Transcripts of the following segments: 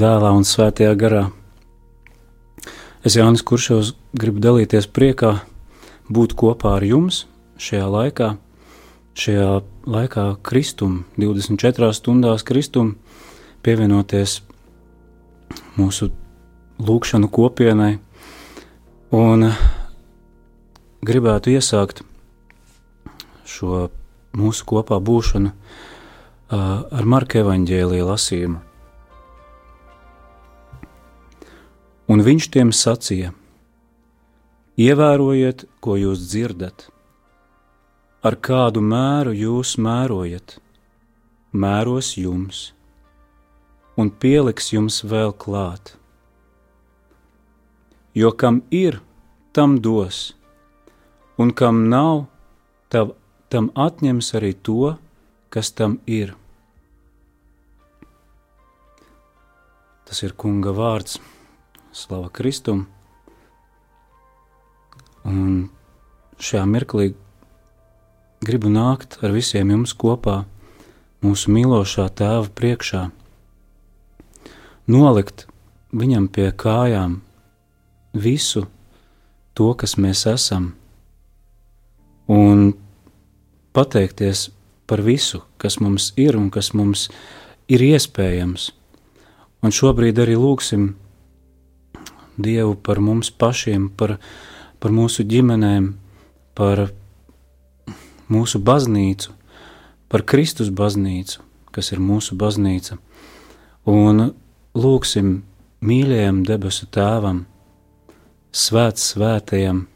dēlā un svētajā garā. Es Jānis Kuršos gribu dalīties priekā, būt kopā ar jums šajā laikā, šajā laikā kristum, 24 stundās kristum, pievienoties mūsu lūkšanu kopienai un gribētu iesākt šo mūsu kopā būšanu ar Marka evaņģēlīja lasījumu. Un viņš tiem sacīja: Ievērojiet, ko jūs dzirdat, ar kādu mēru jūs mērojat, mēros jums, un pieliks jums vēl klāt. Jo kam ir, tam dos, un kam nav, tav, tam atņems arī to, kas tam ir. Tas ir kunga vārds. Slava Kristum. Un šajā mirklī gribu nākt ar visiem jums kopā, mūsu mīlošā tēva priekšā, nolikt viņam pie kājām visu to, kas mēs esam, un pateikties par visu, kas mums ir un kas mums ir iespējams. Un šobrīd arī lūgsim Dievu par mums pašiem, par, par mūsu ģimenēm, par mūsu baznīcu, par Kristus baznīcu, kas ir mūsu baznīca. Un lūksim mīļajam debesu tēvam, svēts svētajam,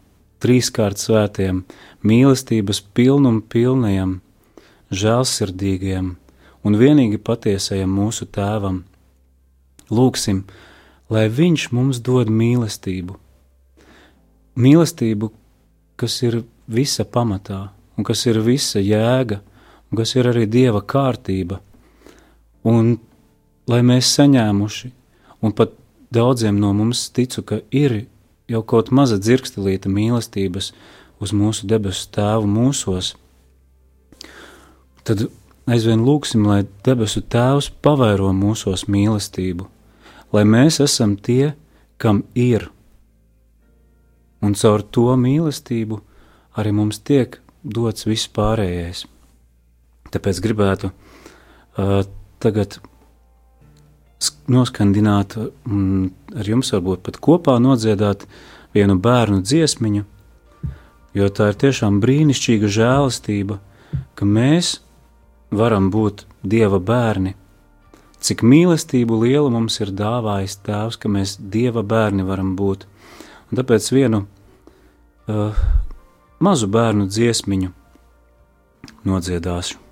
trīskārt svētajam, mīlestības pilnum pilnajam, žēlsirdīgajam un vienīgi patiesajam mūsu tēvam. Lūksim, lai Viņš mums dod mīlestību. Mīlestību, kas ir visa pamatā, un kas ir visa jēga, un kas ir arī Dieva kārtība. Un lai mēs saņēmuši, un pat daudziem no mums ticu, ka ir jau kaut maza dzirkstelīta mīlestības uz mūsu debesu tēvu mūsos, tad aizvien lūksim, lai debesu tēvs pavēro mūsos mīlestību, lai mēs esam tie, kam ir. Un caur to mīlestību arī mums tiek dots viss pārējais. Tāpēc gribētu uh, tagad noskandināt un ar jums varbūt pat kopā nodziedāt vienu bērnu dziesmiņu, jo tā ir tiešām brīnišķīga žēlastība, ka mēs varam būt Dieva bērni cik mīlestību lielu mums ir dāvājis Tēvs, ka mēs Dieva bērni varam būt. Un tāpēc vienu uh, mazu bērnu dziesmiņu nodziedāšu.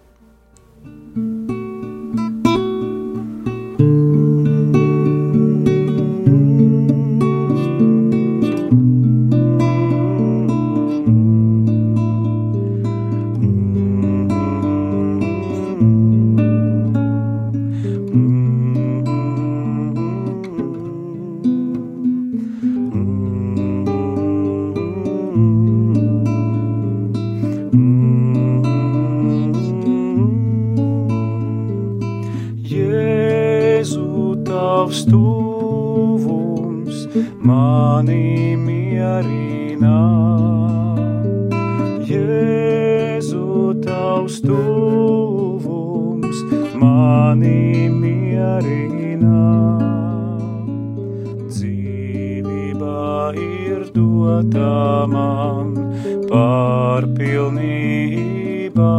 tuvums mani mierina. Dzīvība ir dota man par pilnībā.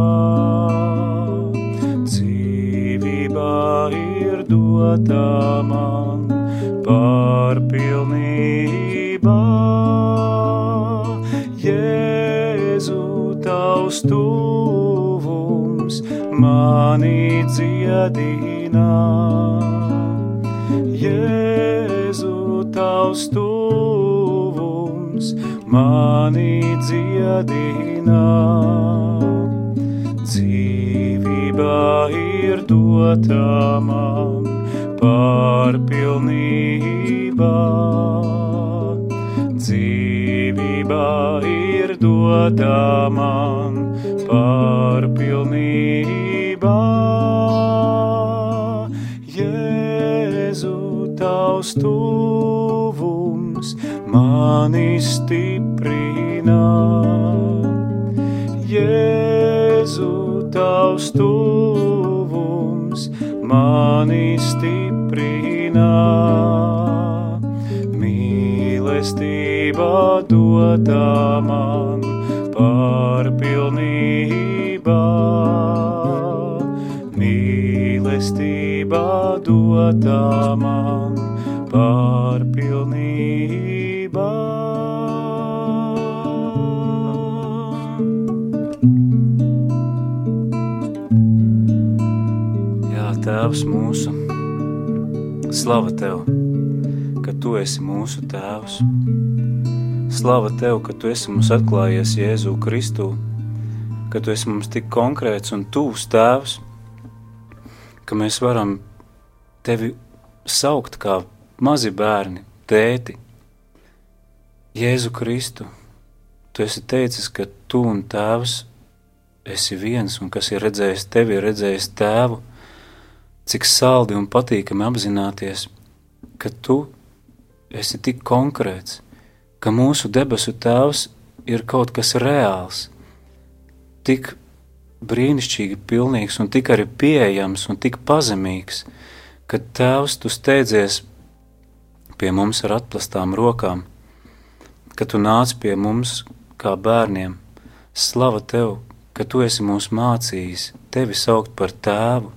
Dzīvība ir dota man par pilnībā. Jēzu tavs tuvums dziedina. Jēzu, tavs tuvums mani dziedina. Dzīvība ir dota man par pilnībā. Dzīvība ir dota man par pilnībā. Jēzu tavs tuvums mani stiprina. Jēzu, tavs tuvums mani stiprina. Mīlestība dotā man par pilnībā mīlestība dotā man par pilnībā. Jā, Tēvs mūsu, slava Tev, Tu esi mūsu Tēvs. Slava Tev, ka Tu esi mums atklājies Jēzu Kristu, ka Tu esi mums tik konkrēts un tūs Tēvs, ka mēs varam tevi saukt kā mazi bērni, tēti. Jēzu Kristu, tu esi teicis, ka tu un tēvs esi viens, un kas ir redzējis tevi, ir redzējis tēvu, cik saldi un patīkami apzināties, ka tu esi tik konkrēts, ka mūsu debesu tēvs ir kaut kas reāls, tik brīnišķīgi pilnīgs un tik arī pieejams un tik pazemīgs, ka Tēvs tu steidzies pie mums ar atplastām rokām, ka tu nāc pie mums kā bērniem. Slava Tev, ka Tu esi mūs mācījis, Tevi saukt par Tēvu,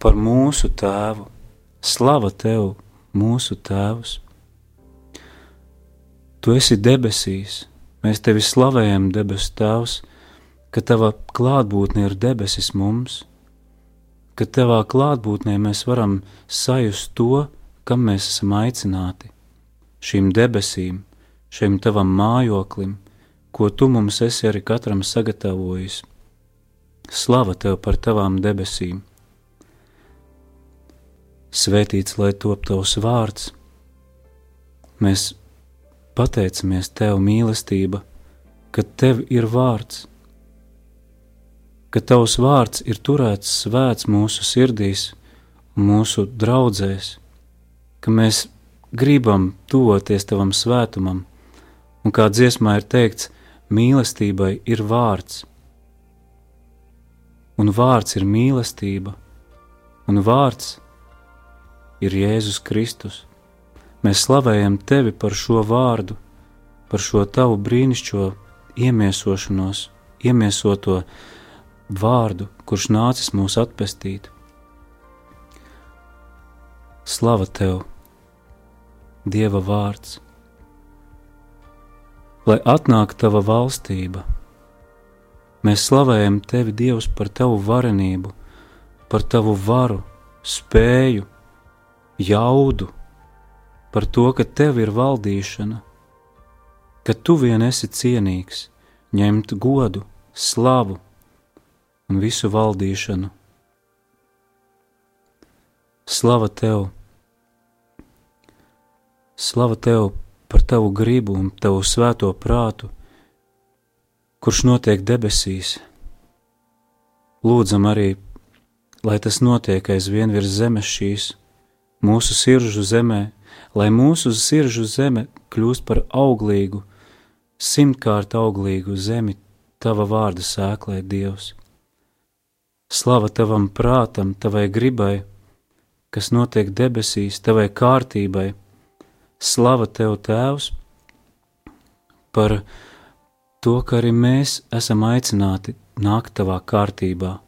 par mūsu Tēvu. Slava Tev, mūsu Tēvs! Tu esi debesīs, mēs Tevi slavējam, debesu Tēvs! ka tava klātbūtne ir debesis mums, ka tavā klātbūtnē mēs varam sajust to, kam mēs esam aicināti, šīm debesīm, šim tavam mājoklim, ko tu mums esi arī katram sagatavojis. Slava tev par tavām debesīm! Svētīts lai top tavs vārds! Mēs pateicamies tev mīlestība, ka tev ir vārds, ka Tavs vārds ir turēts svēts mūsu sirdīs un mūsu draudzēs, ka mēs gribam tuvoties Tavam svētumam, un kā dziesmā ir teikts, mīlestībai ir vārds, un vārds ir mīlestība, un vārds ir Jēzus Kristus. Mēs slavējam Tevi par šo vārdu, par šo Tavu brīnišķo iemiesošanos, iemiesoto vārdu, kurš nācis mūs atpestīt. Slava tev, Dieva vārds! Lai atnāk tava valstība, mēs slavējam tevi, Dievs, par tavu varenību, par tavu varu, spēju, jaudu, par to, ka tev ir valdīšana, ka tu vien esi cienīgs ņemt godu, slavu un visu valdīšanu. Slava tev! Slava tev par tavu gribu un tavu svēto prātu, kurš notiek debesīs. Lūdzam arī, lai tas notiek aizvien virs zemes šīs, mūsu sirdžu zemē, lai mūsu sirdžu zeme kļūst par auglīgu, simtkārt auglīgu zemi tava vārda sēklē, Dievs. Slava tavam prātam, tavai gribai, kas notiek debesīs, tavai kārtībai. Slava tev, Tēvs, par to, ka arī mēs esam aicināti nākt tavā kārtībā,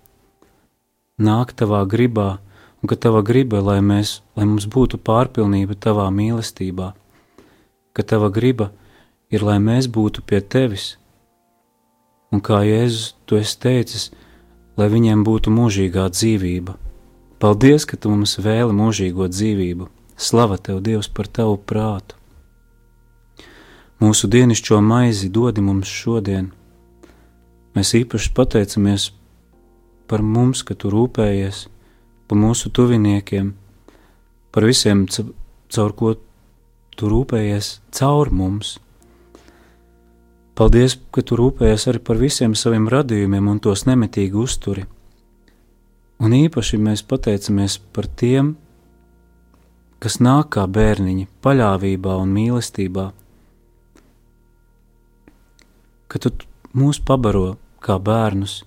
nākt tavā gribā, un ka tava griba, lai, mēs, lai mums būtu pārpilnība tavā mīlestībā, ka tava griba ir, lai mēs būtu pie tevis. Un kā Jēzus to es teicis, lai viņiem būtu mūžīgā dzīvība. Paldies, ka tu mums vēli mūžīgo dzīvību. Slava tev, Dievs, par tavu prātu. Mūsu dienascho maizi dodi mums šodien. Mēs īpaši pateicamies par mums, ka tu rūpējies par mūsu tuviniekiem, par visiem, caur ko tu rūpējies caur mums. Paldies, ka tu rūpējies arī par visiem saviem radījumiem un tos nemitīgi uzturi. Un īpaši mēs pateicamies par tiem, kas nāk kā bērniņi, paļāvībā un mīlestībā, ka tu mūs pabaro kā bērnus